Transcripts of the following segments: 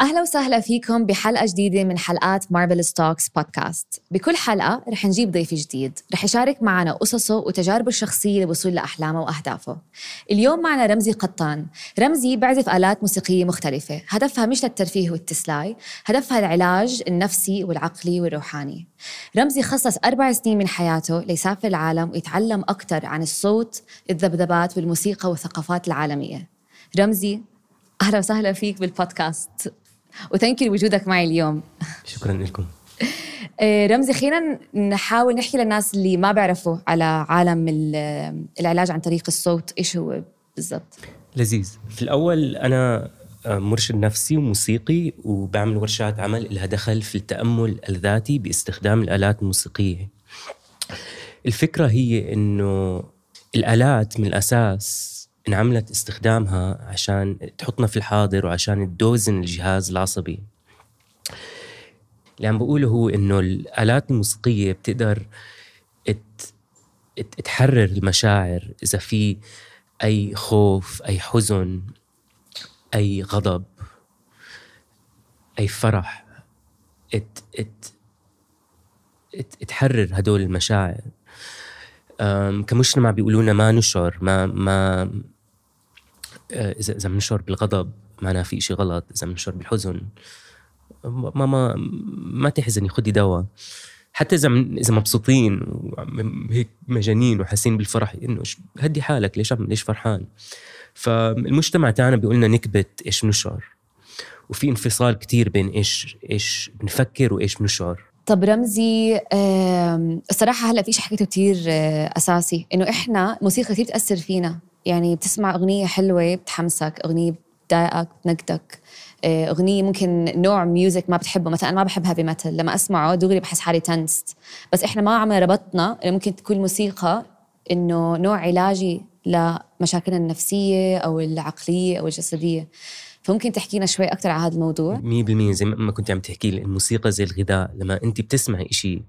أهلا وسهلا فيكم بحلقة جديدة من حلقات Marvels Talks podcast بكل حلقة رح نجيب ضيف جديد. رح يشارك معنا قصصه وتجاربه الشخصية للوصول لأحلامه وأهدافه. اليوم معنا رمزي قطان. رمزي بيعزف آلات موسيقية مختلفة. هدفها مش للترفيه والتسلاية هدفها العلاج النفسي والعقلي والروحاني. رمزي خصص أربع سنين من حياته ليسافر العالم ويتعلم أكثر عن الصوت الذبذبات والموسيقى والثقافات العالمية. رمزي أهلا وسهلا فيك بالبودكاست. وثانك لوجودك معي اليوم. شكرا لكم. آه، رمزي خلينا نحاول نحكي للناس اللي ما بيعرفوا على عالم العلاج عن طريق الصوت. إيش هو بالضبط؟ لذيذ. في الأول أنا آه، مرشد نفسي وموسيقي وبعمل ورشات عمل لها دخل في التأمل الذاتي باستخدام الآلات الموسيقية. الفكرة هي إنه الآلات من الأساس انعملت استخدامها عشان تحطنا في الحاضر وعشان تدوزن الجهاز العصبي. اللي عم بقوله هو إنه الآلات الموسيقية بتقدر تحرر المشاعر إذا في أي خوف أي حزن أي غضب أي فرح ات ات تحرر هدول المشاعر. كمجتمع بيقولوا لنا ما نشعر ما ما إذا إذا بنشعر بالغضب معناها في شيء غلط إذا بنشعر بالحزن ما ما ما تحزني خدي دواء. حتى إذا إذا مبسوطين هيك مجانين وحاسين بالفرح إنه هدي حالك ليش ليش فرحان؟ فالمجتمع تاعنا بيقول لنا نكبت إيش بنشعر وفي انفصال كتير بين إيش إيش بنفكر وإيش بنشعر طب رمزي الصراحة هلأ في شيء حكيته كثير آه، أساسي. إنه إحنا الموسيقى كثير بتأثر فينا. يعني بتسمع أغنية حلوة بتحمسك أغنية بتضايقك بتنكدك. آه، أغنية ممكن نوع music ما بتحبه. مثلا أنا ما بحب heavy metal لما أسمعه دغري بحس حالي tensed بس إحنا ما عم ربطنا ممكن تكون الموسيقى إنه نوع علاجي لمشاكلنا النفسية أو العقلية أو الجسدية. فممكن تحكينا شوي أكثر على هذا الموضوع؟ 100% زي ما كنت عم تحكي الموسيقى زي الغذاء لما أنت بتسمعي شيء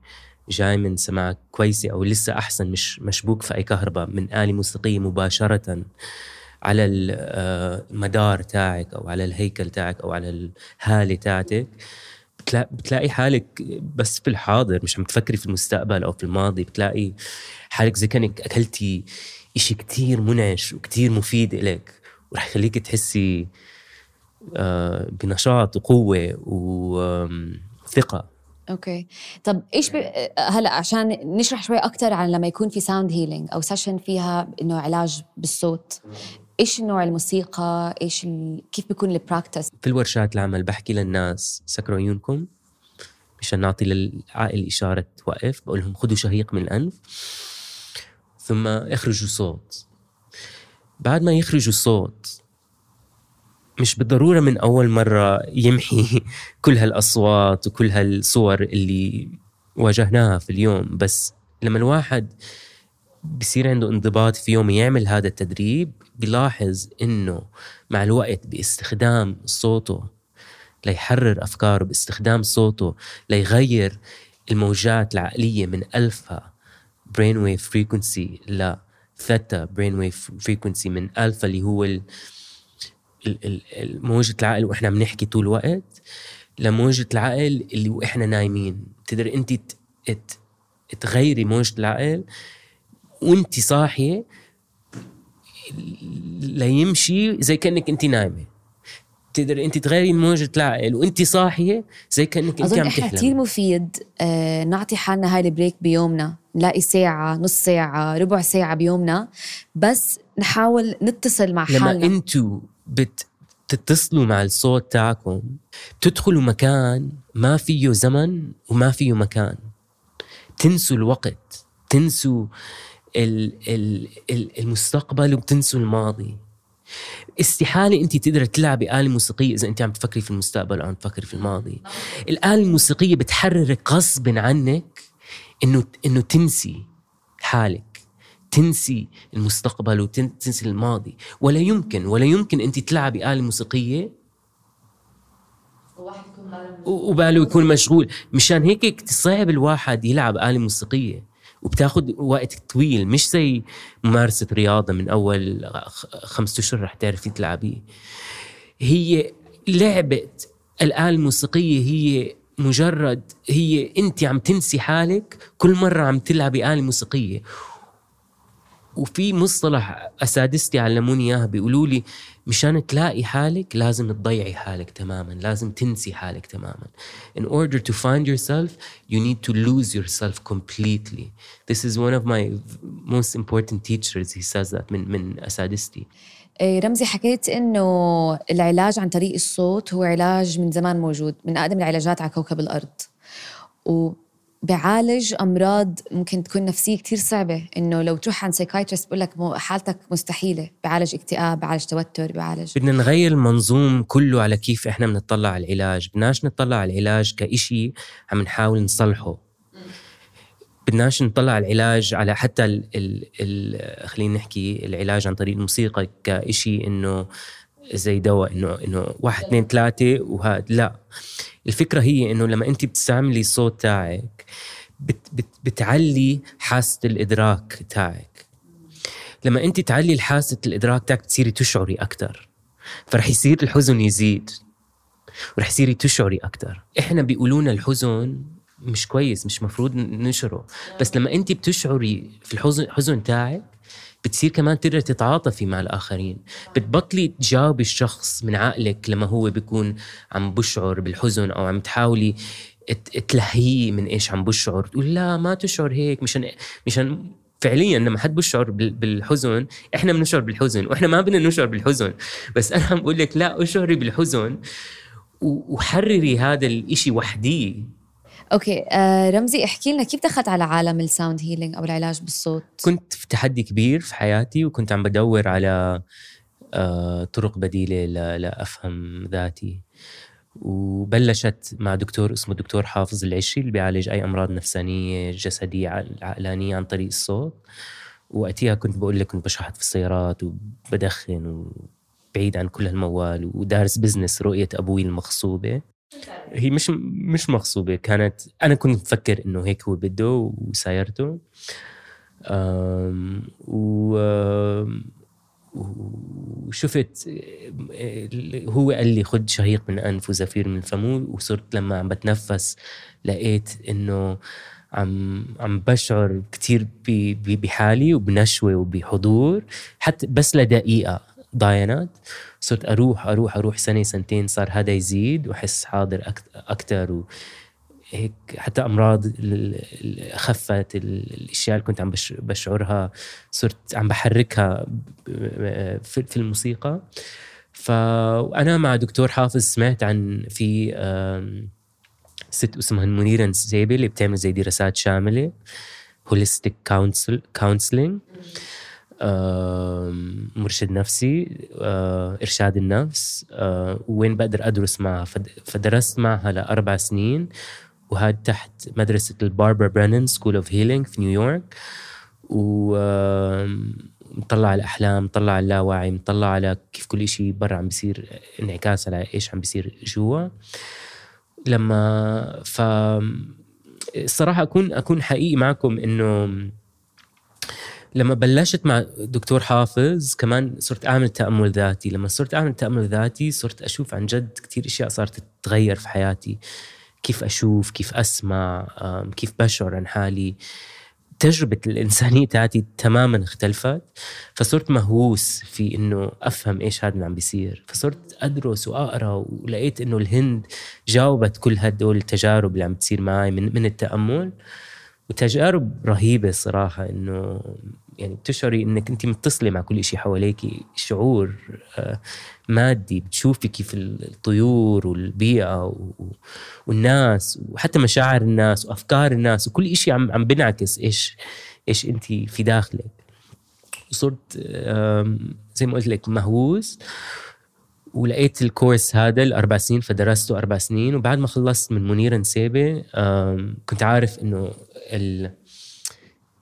جاي من سماعك كويسة أو لسه أحسن مش مشبوك في أي كهرباء من آلة موسيقية مباشرة على المدار آه، تاعك أو على الهيكل تاعك أو على الهالة تاعتك بتلاقي حالك بس في الحاضر مش عم تفكري في المستقبل أو في الماضي بتلاقي حالك زي كأنك أكلتي إشي كتير منعش وكتير مفيد إلك ورح يخليك تحسي بنشاط وقوة وثقه okay. طب إيش ب... هلا عشان نشرح شوي أكثر عن لما يكون في sound healing أو session فيها إنه علاج بالصوت إيش نوع الموسيقى؟ إيش ال... كيف بيكون ال practice في الورشات العمل بحكي للناس سكروا عيونكم مشان نعطي للعقل إشارة وقف بقول لهم خذوا شهيق من الأنف ثم اخرجوا صوت. بعد ما يخرجوا صوت مش بالضرورة من أول مرة يمحي كل هالأصوات وكل هالصور اللي واجهناها في اليوم. بس لما الواحد بصير عنده انضباط في يوم يعمل هذا التدريب بيلاحظ إنه مع الوقت باستخدام صوته ليحرر أفكاره باستخدام صوته ليغير الموجات العقلية من alpha brain wave frequency ل theta brain wave frequency من ألفا اللي هو موجة العقل وإحنا بنحكي طول الوقت لموجة العقل اللي وإحنا نايمين. تقدر انت تغيري موجة العقل وانت صاحية ليمشي زي كأنك انت نايمة. تقدر انت تغيري موجة العقل وانت صاحية زي كأنك انت عم تحلم كثير مفيد آه نعطي حالنا هاي البريك بيومنا نلاقي ساعة نص ساعة ربع ساعة بيومنا بس نحاول نتصل مع حالنا. لما أنتوا بتتصلوا مع الصوت تاعكم بتدخلوا مكان ما فيه زمن وما فيه مكان تنسوا الوقت تنسوا المستقبل وبتنسوا الماضي استحالة انت تقدر تلعبي آلة موسيقية إذا أنت عم تفكري في المستقبل أو عم تفكري في الماضي. الآلة الموسيقية بتحررك غصب عنك إنه إنه تنسي حالك. تنسي المستقبل وتنسي الماضي. ولا يمكن ولا يمكن أنت تلعبي آلة موسيقية. وباله يكون مشغول. مشان هيك صعب الواحد يلعب آلة موسيقية. وبتاخذ وقت طويل. مش زي ممارسة رياضة من أول خمسة أشهر رح تعرفي تلعبيه. هي لعبة الآلة الموسيقية هي مجرد هي أنت عم تنسي حالك كل مرة عم تلعبي آلة موسيقية. وفي مصطلح أسادستي علموني إياها بيقولوا لي مشان تلاقي حالك لازم تضيعي حالك تماما لازم تنسي حالك تماما. In order to find yourself you need to lose yourself completely. This is one of my most important teachers. He says that من من أسادستي. إيه، رمزي حكيت إنه العلاج عن طريق الصوت هو علاج من زمان موجود من أقدم العلاجات على كوكب الأرض. وبعالج أمراض ممكن تكون نفسية كتير صعبة. إنه لو تروح عند سايكايترست بقول لك حالتك مستحيلة. بعالج اكتئاب بعالج توتر بعالج بدنا نغير المنظوم كله على كيف إحنا بنطلع على العلاج. بدناش نطلع على العلاج كإشي عم نحاول نصلحه. بدناش نطلع العلاج على حتى ال ال ال خلينا نحكي العلاج عن طريق الموسيقى كإشي إنه زي دواء إنه إنه واحد اثنين ثلاثة وهذا لا. الفكرة هي إنه لما أنت بتستعملي الصوت تاعك بت بت بتعلي حاسة الإدراك تاعك. لما أنت تعلي حاسة الإدراك تاعك بتصيري تشعري أكثر فرح يصير الحزن يزيد ورح يصيري تشعري أكثر إحنا بيقولوا لنا الحزن مش كويس مش مفروض ننشره. بس لما أنت بتشعري في الحزن الحزن تاعك بتصير كمان تقدر تتعاطفي مع الآخرين. بتبطلي تجاوبي الشخص من عقلك لما هو بيكون عم بشعر بالحزن أو عم تحاولي تلهيه من إيش عم بشعر. تقول لا ما تشعر هيك مشان مشان فعليا لما حد بشعر بالحزن إحنا بنشعر بالحزن وإحنا ما بدنا نشعر بالحزن. بس أنا عم بقول لك لا اشعري بالحزن وحرري هذا الإشي وحديه okay آه رمزي احكي لنا كيف دخلت على عالم ال sound healing أو العلاج بالصوت؟ كنت في تحدي كبير في حياتي وكنت عم بدور على آه طرق بديلة لأفهم ذاتي. وبلشت مع دكتور اسمه دكتور حافظ العشي اللي بيعالج أي أمراض نفسانية جسدية عقلانية عن طريق الصوت. وقتها كنت بقول لك كنت بشحط في السيارات وبدخن وبعيد عن كل هالموال ودارس بزنس رؤية أبوي المغصوبه هي مش مش مغصوبة كانت أنا كنت مفكر إنه هيك هو بده وسايرته. و وشفت هو قال لي خد شهيق من أنف وزفير من فمه وصرت لما عم بتنفس لقيت إنه عم عم بشعر كثير بحالي وبنشوة وبحضور حتى بس لدقيقة. ضاينت صرت أروح أروح أروح سنة سنتين صار هذا يزيد وأحس حاضر أكثر هيك حتى أمراض خفت الأشياء اللي كنت عم بشعرها صرت عم بحركها في الموسيقى. فانا مع دكتور حافظ سمعت عن في ست اسمها منيرة نسيبي اللي بتعمل زي دراسات شاملة holistic counseling مرشد نفسي آه، إرشاد النفس آه، وين بقدر أدرس معها. فدرست معها لأربع سنين وهذا تحت مدرسة ال Barbara Brennan School of Healing في نيويورك و مطلع على الأحلام مطلع على اللاوعي مطلع على كيف كل شيء برا عم بيصير انعكاس على إيش عم بيصير جوا. لما ف الصراحة أكون أكون حقيقي معكم إنه لما بلشت مع دكتور حافظ كمان صرت أعمل تأمل ذاتي. لما صرت أعمل تأمل ذاتي صرت أشوف عن جد كثير أشياء صارت تتغير في حياتي. كيف أشوف كيف أسمع كيف بشعر عن حالي. تجربة الإنسانية تاعتي تماما اختلفت. فصرت مهووس في إنه أفهم إيش هذا اللي عم بيصير. فصرت أدرس وأقرأ ولقيت إنه الهند جاوبت كل هدول التجارب اللي عم بتصير معي من, من التأمل. وتجارب رهيبة الصراحة إنه يعني بتشعري إنك أنت متصلة مع كل شيء حواليك شعور آه، مادي بتشوفي كيف الطيور والبيئة والناس وحتى مشاعر الناس وأفكار الناس وكل شيء عم عم بنعكس إيش إيش أنت في داخلك. صرت زي ما قلت لك مهووس ولقيت ال course هذا الأربع سنين فدرسته أربع سنين وبعد ما خلصت من منيرة نسيبة كنت عارف إنه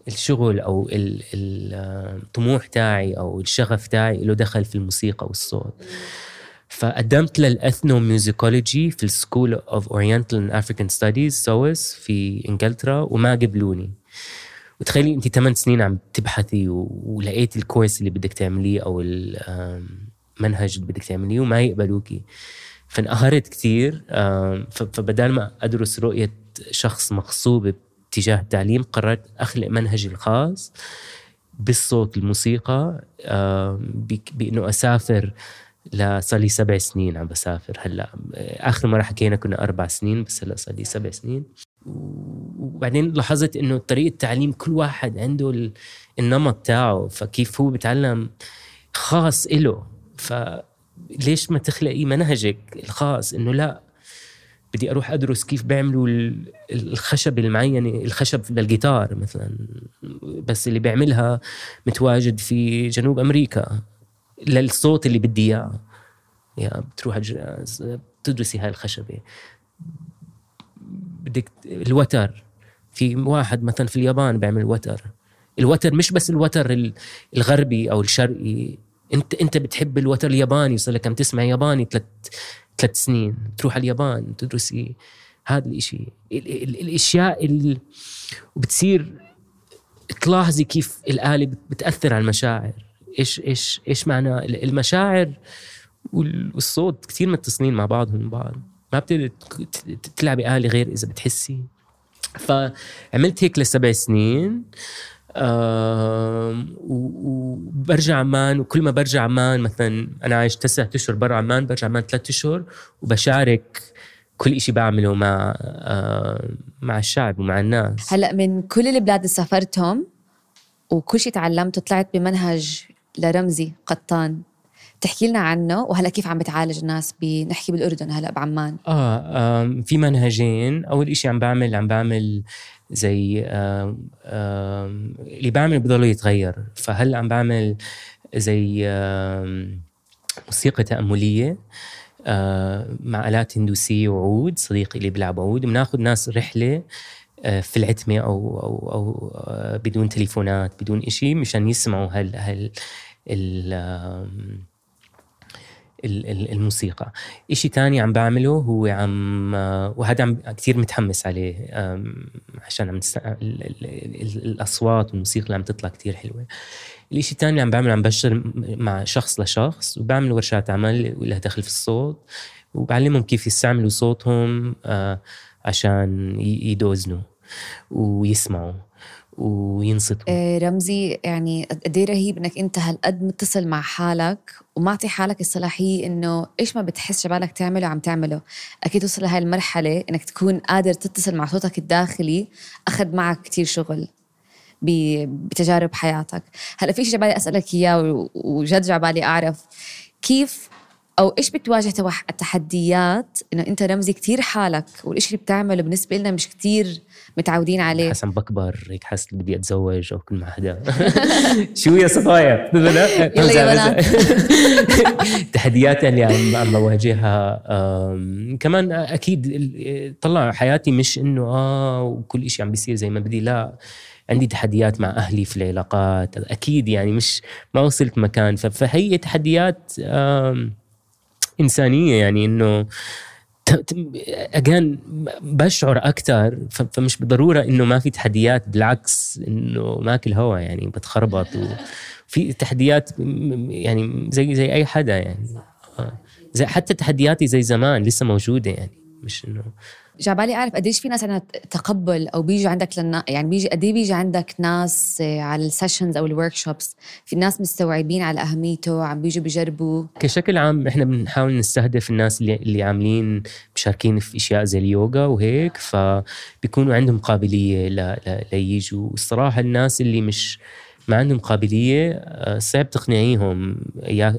الشغل أو الطموح تاعي أو الشغف تاعي له دخل في الموسيقى والصوت. فقدمت لل ethnomusicology في ال School of Oriental and African Studies SOAS في إنجلترا وما قبلوني. وتخيلي انت ثمان سنين عم تبحثي ولقيتي الكورس اللي بدك تعمليه أو المنهج اللي بدك تعمليه وما يقبلوكي. فانقهرت كثير فبدل ما أدرس رؤية شخص مغصوب اتجاه التعليم قررت أخلق منهجي الخاص بالصوت الموسيقى بإنه أسافر صار لي سبع سنين عم بسافر. هلأ آخر مرة حكينا كنا أربع سنين بس هلأ صار لي سبع سنين. وبعدين لاحظت إنه طريقة التعليم كل واحد عنده النمط تاعه فكيف هو بتعلم خاص إله. فليش ما تخلقي منهجك الخاص؟ إنه لا بدي أروح أدرس كيف بيعملوا الخشب المعينه الخشب للجيتار مثلا. بس اللي بيعملها متواجد في جنوب أمريكا للصوت اللي بدي إياه. يا بتروح تدرسي هاي الخشبة. بدك الوتر. في واحد مثلا في اليابان بيعمل وتر. الوتر مش بس الوتر الغربي أو الشرقي. انت أنت بتحب الوتر الياباني. صار لك عم تسمع ياباني ثلاث ثلاث سنين تروح على اليابان تدرسي هذا الإشي. الأشياء اللي وبتصير تلاحظي كيف الآلة بتأثر على المشاعر. إيش إيش إيش معنى المشاعر والصوت. كثير متصلين مع بعضهم بعض. ما بتقدر تلعبي آلة غير إذا بتحسي. فعملت هيك لسبع سنين. وبرجع عمان وكل ما برجع عمان مثلا أنا عايش تسعة أشهر برا عمان برجع عمان ثلاثة أشهر وبشارك كل إشي بعمله مع مع الشعب ومع الناس. هلأ من كل البلاد اللي سافرتهم وكل شيء تعلمته طلعت بمنهج لرمزي قطان. تحكي لنا عنه؟ وهلا كيف عم بتعالج الناس بنحكي بالأردن هلا بعمان؟ آه في منهجين. أول شيء عم بعمل عم بعمل زي آه آه اللي بعمل بضل يتغير. فهلا عم بعمل زي آه موسيقى تأملية آه مع آلات هندوسية وعود صديقي اللي بيلعب عود. بناخذ ناس رحلة آه، في العتمة أو أو أو آه، بدون تليفونات بدون إشي مشان يسمعوا هال هال الموسيقى. إشي تاني عم بعمله هو عم وهذا عم كثير متحمس عليه عشان عم الأصوات والموسيقى اللي عم تطلع كثير حلوة. الإشي الثاني اللي عم بعمله عم بشتغل مع شخص لشخص وبعمل ورشات عمل لها دخل في الصوت وبعلمهم كيف يستعملوا صوتهم عشان يدوزنوا ويسمعوا. وينصتوا. آه، رمزي يعني قد إيه رهيب إنك أنت هالقد متصل مع حالك ومعطي حالك الصلاحيه إنه إيش ما بتحس جبالك تعمله عم تعمله. أكيد وصل لهي المرحلة إنك تكون قادر تتصل مع صوتك الداخلي أخذ معك كتير شغل بتجارب حياتك. هلأ في شيء جبالي أسألك إياه وجد جبالي أعرف كيف أو إيش بتواجه التحديات؟ إنه أنت رمزي كتير حالك والشيء اللي بتعمله بالنسبة لنا مش كتير متعودين عليه. حسن بكبر هيك حاسس بدي أتزوج أو كل مع حدا. شو يا صفايا التحديات اللي عم عم بواجهها. كمان أكيد طلع حياتي مش إنه آه وكل شيء عم بيصير زي ما بدي لا. عندي تحديات مع أهلي في العلاقات أكيد يعني مش ما وصلت مكان. فهي تحديات إنسانية يعني إنه اجان بشعر أكثر فمش بالضرورة إنه ما في تحديات بالعكس إنه ماكل هوا يعني بتخربط وفي تحديات يعني زي زي أي حدا يعني آه. زي حتى تحدياتي زي زمان لسه موجودة يعني مش إنه جاي عبالي أعرف قديش في ناس عندها تقبل أو بيجوا عندك لنا يعني بيجي قد بيجي عندك ناس آه، على ال sessions أو ال workshops في ناس مستوعبين على أهميته عم بيجوا بيجربوا كشكل عام إحنا بنحاول نستهدف الناس اللي اللي عاملين مشاركين في أشياء زي اليوغا وهيك فبيكونوا عندهم قابلية ليجوا. الصراحة الناس اللي مش ما عندهم قابلية آه، صعب تقنعيهم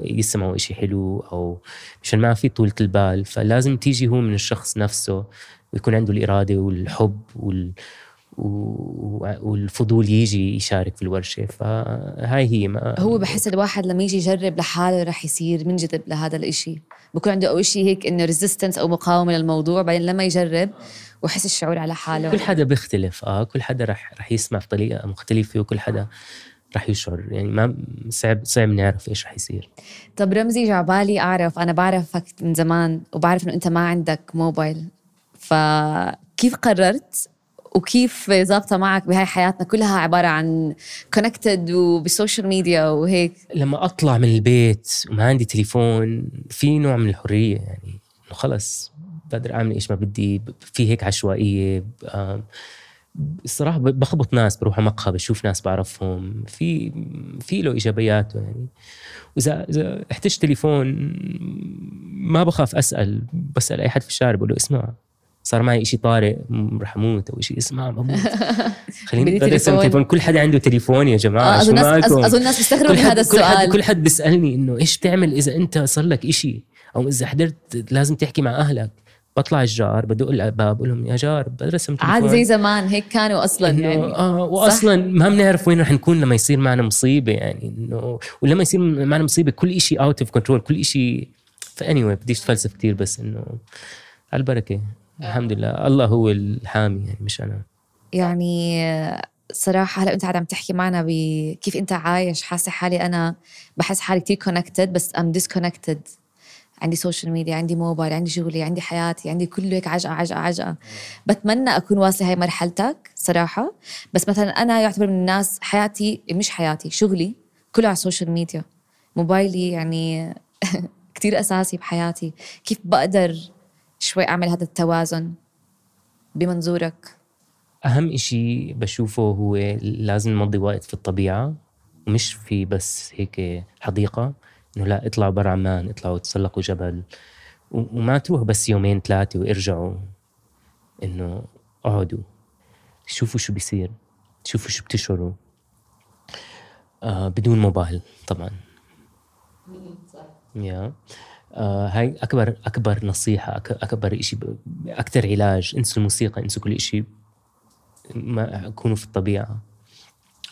يسمعوا إشي حلو أو مشان ما في طولة البال فلازم تيجي هو من الشخص نفسه. ويكون عنده الإرادة والحب وال والفضول يجي يشارك في الورشة. فهاي هي ما هو بحس الواحد لما يجي يجرب لحاله رح يصير منجذب لهذا الإشي. بكون عنده أول شيء هيك إنه ريزيستنس أو مقاومة للموضوع بعدين لما يجرب ويحس الشعور على حاله. كل حدا بيختلف آه كل حدا رح رح يسمع بطريقة مختلفة وكل حدا رح يشعر. يعني ما صعب صعب نعرف إيش رح يصير. طب رمزي جاي عبالي أعرف أنا بعرفك من زمان وبعرف إنه أنت ما عندك موبايل فكيف قررت وكيف ظابطة معك بهاي حياتنا؟ كلها عبارة عن connected وبال social media وهيك. لما أطلع من البيت وما عندي تليفون في نوع من الحرية يعني خلص بقدر أعمل إيش ما بدي في هيك عشوائية. الصراحة بخبط ناس بروح على مقهى بشوف ناس بعرفهم. في في له إيجابياته يعني. وإذا إذا احتجت تليفون ما بخاف أسأل بسأل أي حد في الشارع بقول له اسمع. صار معي شيء طارئ رح أموت أو شيء اسمع بموت. خليني استخدم تليفون. كل حدا عنده تليفون يا جماعة آه، أظن الناس؟ أظن الناس بيستغربوا كل من هذا كل حد السؤال. كل حد بيسألني إنه إيش بتعمل إذا أنت صار لك إشي؟ أو إذا حضرت لازم تحكي مع أهلك. بطلع الجار بدق الباب بقول لهم يا جار بقدر ارسم تليفون. عادي زي زمان هيك كانوا أصلا يعني. آه واصلا ما بنعرف وين رح نكون لما يصير معنا مصيبة يعني انه ولما يصير معنا مصيبة كل شيء out of control كل شيء فاني anyway بديش أتفلسف كثير بس انه على البركة. الحمد لله. الله هو الحامي يعني مش أنا. يعني صراحة هلا قاعد عم تحكي معنا بكيف أنت عايش. حاسة حالي أنا بحس حالي كتير connected بس I'm disconnected عندي social media عندي موبايل عندي شغلي عندي حياتي عندي كله هيك عجقة عجقة عجقة. بتمنى أكون واصلة هاي مرحلتك صراحة. بس مثلا أنا يعتبر من الناس حياتي مش حياتي شغلي كله على ال social media موبايلي يعني كتير أساسي بحياتي. كيف بقدر شوي أعمل هذا التوازن بمنظورك. أهم إشي بشوفه هو لازم نمضي وقت في الطبيعة مش في بس هيك حديقة إنه لا اطلعوا برا عمان اطلعوا تسلقوا جبل وما تروحوا بس يومين ثلاثة وارجعوا إنه اقعدوا شوفوا شو بيصير شوفوا شو بتشعروا. آه بدون موبايل طبعا. يا. آه هاي أكبر أكبر نصيحة أكبر شيء أكثر علاج إنسوا الموسيقى إنسوا كل شيء ما كونوا في الطبيعة.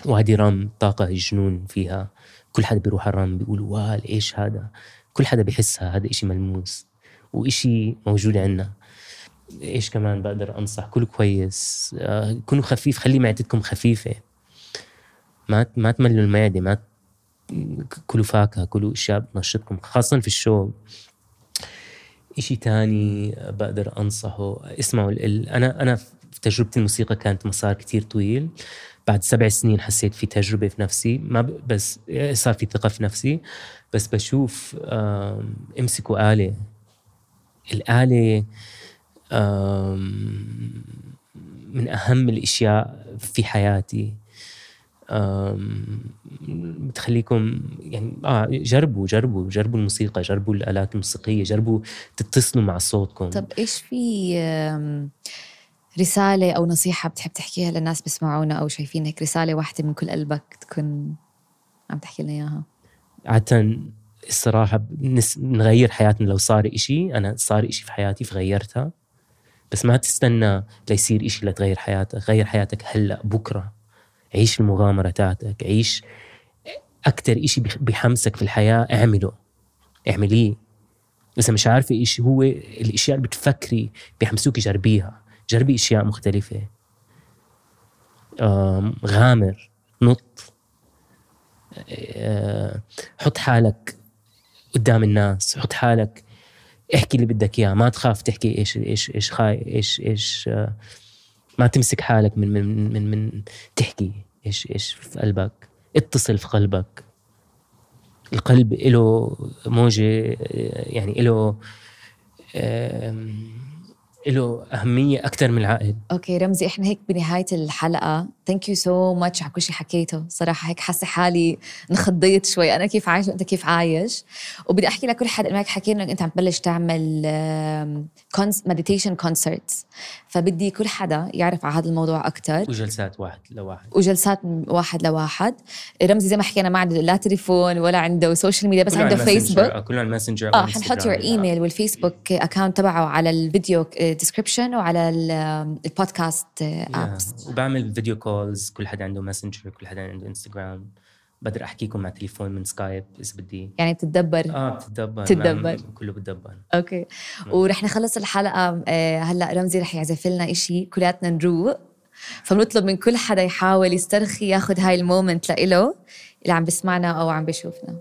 وادي رام طاقة جنون فيها. كل حدا بيروح على الرام بيقول وال إيش هذا؟ كل حدا بيحسها هذا إشي ملموس وإشي موجود عندنا إيش كمان بقدر أنصح؟ كلوا كويس. آه كونوا خفيف خلي معدتكم خفيفة. ما ما تملوا المعدة ما كلوا فاكهة كلوا اشياء بتنشطكم خاصه في الشغل إشي تاني بقدر أنصحه اسمعوا أنا أنا في تجربتي الموسيقى كانت مسار كتير طويل. بعد سبع سنين حسيت في تجربة في نفسي ما بس صار في ثقة في نفسي. بس بشوف امسكوا آلة. الآلة من أهم الأشياء في حياتي. بتخليكم يعني آه جربوا جربوا جربوا الموسيقى جربوا الآلات الموسيقية جربوا تتصلوا مع صوتكم. طب إيش في آم، رسالة أو نصيحة بتحب تحكيها للناس بيسمعونا أو شايفين هيك رسالة واحدة من كل قلبك تكون عم تحكي لنا إياها؟ عادة الصراحة بنس- بنغير حياتنا. لو صار إشي أنا صار إشي في حياتي فغيرتها. بس ما تستنى ليصير إشي لتغير حياتك. غير حياتك هلأ بكرة. عيش المغامرة تاعتك عيش أكتر إشي بحمسك في الحياة اعمله. اعمليه. إذا مش عارفة إيش هو الأشياء اللي بتفكري بيحمسوك جربيها جربي أشياء مختلفة. غامر نط. آه، حط حالك قدام الناس حط حالك احكي اللي بدك إياه. ما تخاف تحكي إيش إيش إيش خاي إيش إيش آه، ما تمسك حالك من من من من تحكي إيش إيش في قلبك. اتصل في قلبك. القلب له موجة يعني له له أهمية أكثر من العقل. okay رمزي إحنا هيك بنهاية الحلقة. thank you so much على كل شيء حكيته. صراحة هيك حاسة حالي انخضيت شوي. أنا كيف عايش وأنت كيف عايش؟ وبدي أحكي لكل حد هيك حكينا إنك أنت عم تبلش تعمل meditation concerts فبدي كل حدا يعرف على هذا الموضوع أكثر وجلسات واحد لواحد. وجلسات واحد لواحد. رمزي زي ما حكينا ما عنده لا تليفون ولا عنده social media بس عنده فيسبوك كله على الماسنجر آه حنحط your email والفيسبوك account تبعه على ال video description وعلى ال- البودكاست apps وبعمل video calls كل حدا عنده ماسنجر كل حدا عنده انستغرام بقدر أحكيكم مع تليفون من سكايب إذا بدي. يعني بتتدبر؟ آه بتتدبر. بتتدبر. ما- كله بتدبر. okay. ورح نخلص الحلقة آه، هلأ رمزي رح يعزف لنا إشي كلياتنا نروق. فبنطلب من كل حدا يحاول يسترخي ياخذ هاي المومنت لإله اللي عم بسمعنا أو عم بيشوفنا.